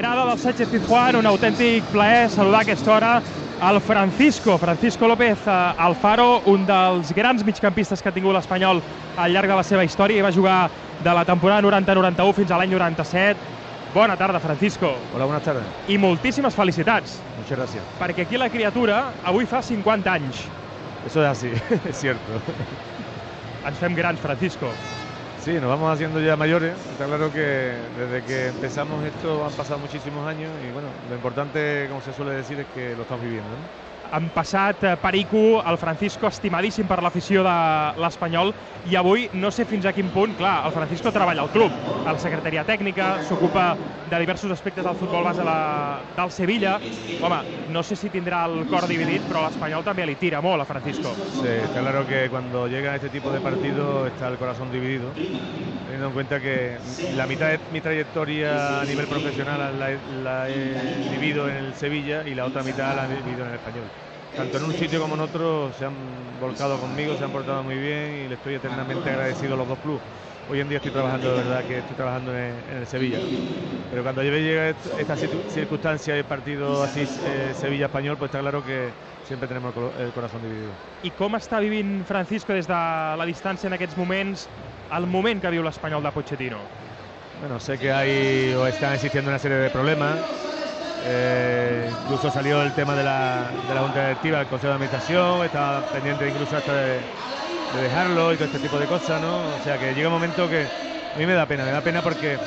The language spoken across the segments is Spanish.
grada del Sánchez Pizjuán, un autèntic plaer saludar a aquesta hora el Francisco, Francisco López eh, Alfaro, un dels grans migcampistes que ha tingut l'Espanyol al llarg de la seva història i va jugar de la temporada 90-91 fins a l'any 97. Bona tarda, Francisco. Hola, buenas tardes. I moltíssimes felicitats, Muchas gracias. perquè aquí la criatura avui fa 50 anys. Eso es así, es cierto. Ens fem grans, Francisco. Sí, nos vamos haciendo ya mayores. Está claro que desde que empezamos esto han pasado muchísimos años y bueno, lo importante, como se suele decir, es que lo estamos viviendo. ¿no? Han passat eh, Perico, el Francisco, estimadíssim per l'afició de l'Espanyol, i avui no sé fins a quin punt, clar, el Francisco treballa al club, a la secretaria tècnica, s'ocupa de diversos aspectes del futbol base la, del Sevilla. Home, no sé si tindrà el cor dividit, però l'Espanyol també li tira molt a Francisco. Sí, está claro que cuando llega este tipo de partido está el corazón dividido, teniendo en cuenta que la mitad de mi trayectoria a nivel profesional la, la he vivido en el Sevilla y la otra mitad la he vivido en el Español. Tanto en un sitio como en otro se han volcado conmigo, se han portado muy bien y le estoy eternamente agradecido a los dos clubes. Hoy en día estoy trabajando, de verdad que estoy trabajando en, en el Sevilla. Pero cuando llega est- esta circunstancia y partido así eh, Sevilla-Español, pues está claro que siempre tenemos el colo- el corazón dividido. I com està vivint Francisco des de la distància en aquests moments, el moment que viu l'Espanyol de Pochettino? Bueno, sé que hay o están existiendo una serie de problemas. Eh, incluso salió el tema de la, de la Junta Directiva, del Consejo de Administración, estaba pendiente incluso hasta de, de dejarlo y todo este tipo de cosas, ¿no? O sea que llega un momento que a mí me da pena, me da pena porque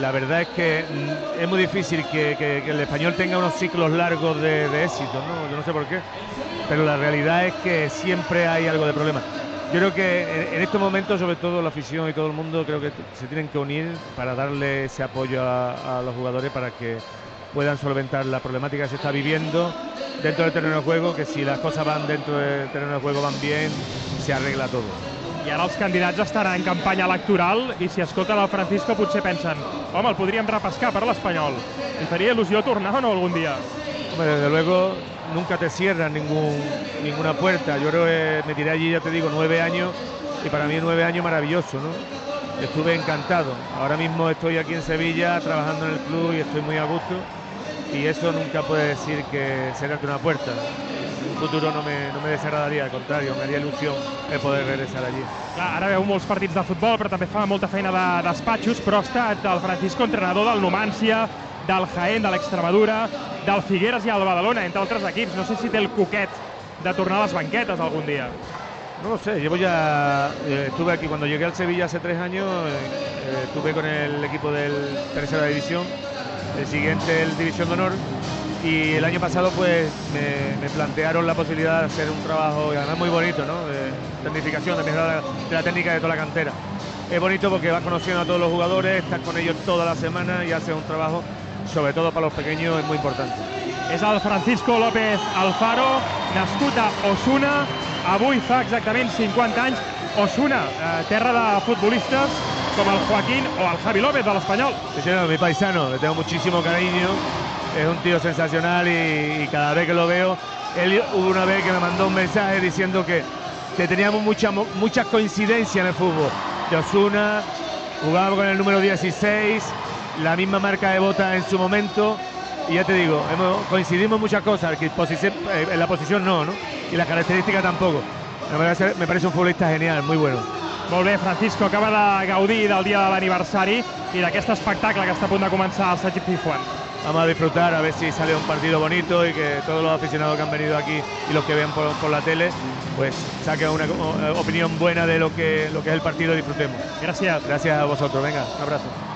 la verdad es que mm, es muy difícil que, el español tenga unos ciclos largos de, de éxito, ¿no? Yo no sé por qué, pero la realidad es que siempre hay algo de problema. Yo creo que en, estos momentos, sobre todo la afición y todo el mundo, creo que se tienen que unir para darle ese apoyo a los jugadores para que puedan solventar la problemática que se está viviendo dentro del terreno de juego, que si las cosas van dentro del terreno de juego van bien, se arregla todo. I ara els candidats estan en campanya electoral i si escolten el Francisco potser pensen home, el podríem repescar per l'Espanyol. Li faria il·lusió tornar o no algun dia? Hombre, desde luego nunca te cierran ningún, ninguna puerta. Yo creo que me tiré allí, ya te digo, nueve años y para mí nueve años maravilloso, ¿no? Estuve encantado. Ahora mismo estoy aquí en Sevilla trabajando en el club y estoy muy a gusto y eso nunca puede decir que cerrarte una puerta. En un futuro no me, no me desagradaría, al contrario, me haría ilusión el poder regresar allí. Clar, ara veu molts partits de futbol, però també fa molta feina de despatxos, però ha estat el Francisco entrenador del Numància, del Jaén, de l'Extremadura, del Figueres i el Badalona, entre altres equips. No sé si té el coquet de tornar a les banquetes algun dia. No lo sé, llevo ya. eh, estuve aquí cuando llegué al Sevilla hace tres años, eh, eh, estuve con el equipo del tercera división, el siguiente el División de Honor, y el año pasado pues me, plantearon la posibilidad de hacer un trabajo, y además muy bonito, ¿no? De tecnificación, de de la técnica de toda la cantera. Es bonito porque vas conociendo a todos los jugadores, estás con ellos toda la semana y haces un trabajo, sobre todo para los pequeños, es muy importante. És el Francisco López Alfaro, nascut Osuna, avui fa exactament 50 anys. Osuna, eh, terra de futbolistes com el Joaquín o el Javi López de l'Espanyol. Sí, mi paisano, le tengo muchísimo cariño, es un tío sensacional y, cada vez que lo veo, él hubo una vez que me mandó un mensaje diciendo que, teníamos mucha, mo- muchas coincidencias en el fútbol. De Osuna, jugaba con el número 16, la misma marca de bota en su momento, y ya te digo, coincidimos en muchas cosas, eh, en la posición no, ¿no? Y las características tampoco. Me parece un futbolista genial, muy bueno. Molt bé, Francisco acaba de gaudir del dia de l'aniversari i d'aquest espectacle que està a punt de començar al Sajid Pizjuán. Vamos a disfrutar, a ver si sale un partido bonito y que todos los aficionados que han venido aquí y los que vean por, por la tele, pues saquen una opinión buena de lo que, lo que es el partido y disfrutemos. Gràcies. Gracias a vosotros, venga, un abrazo.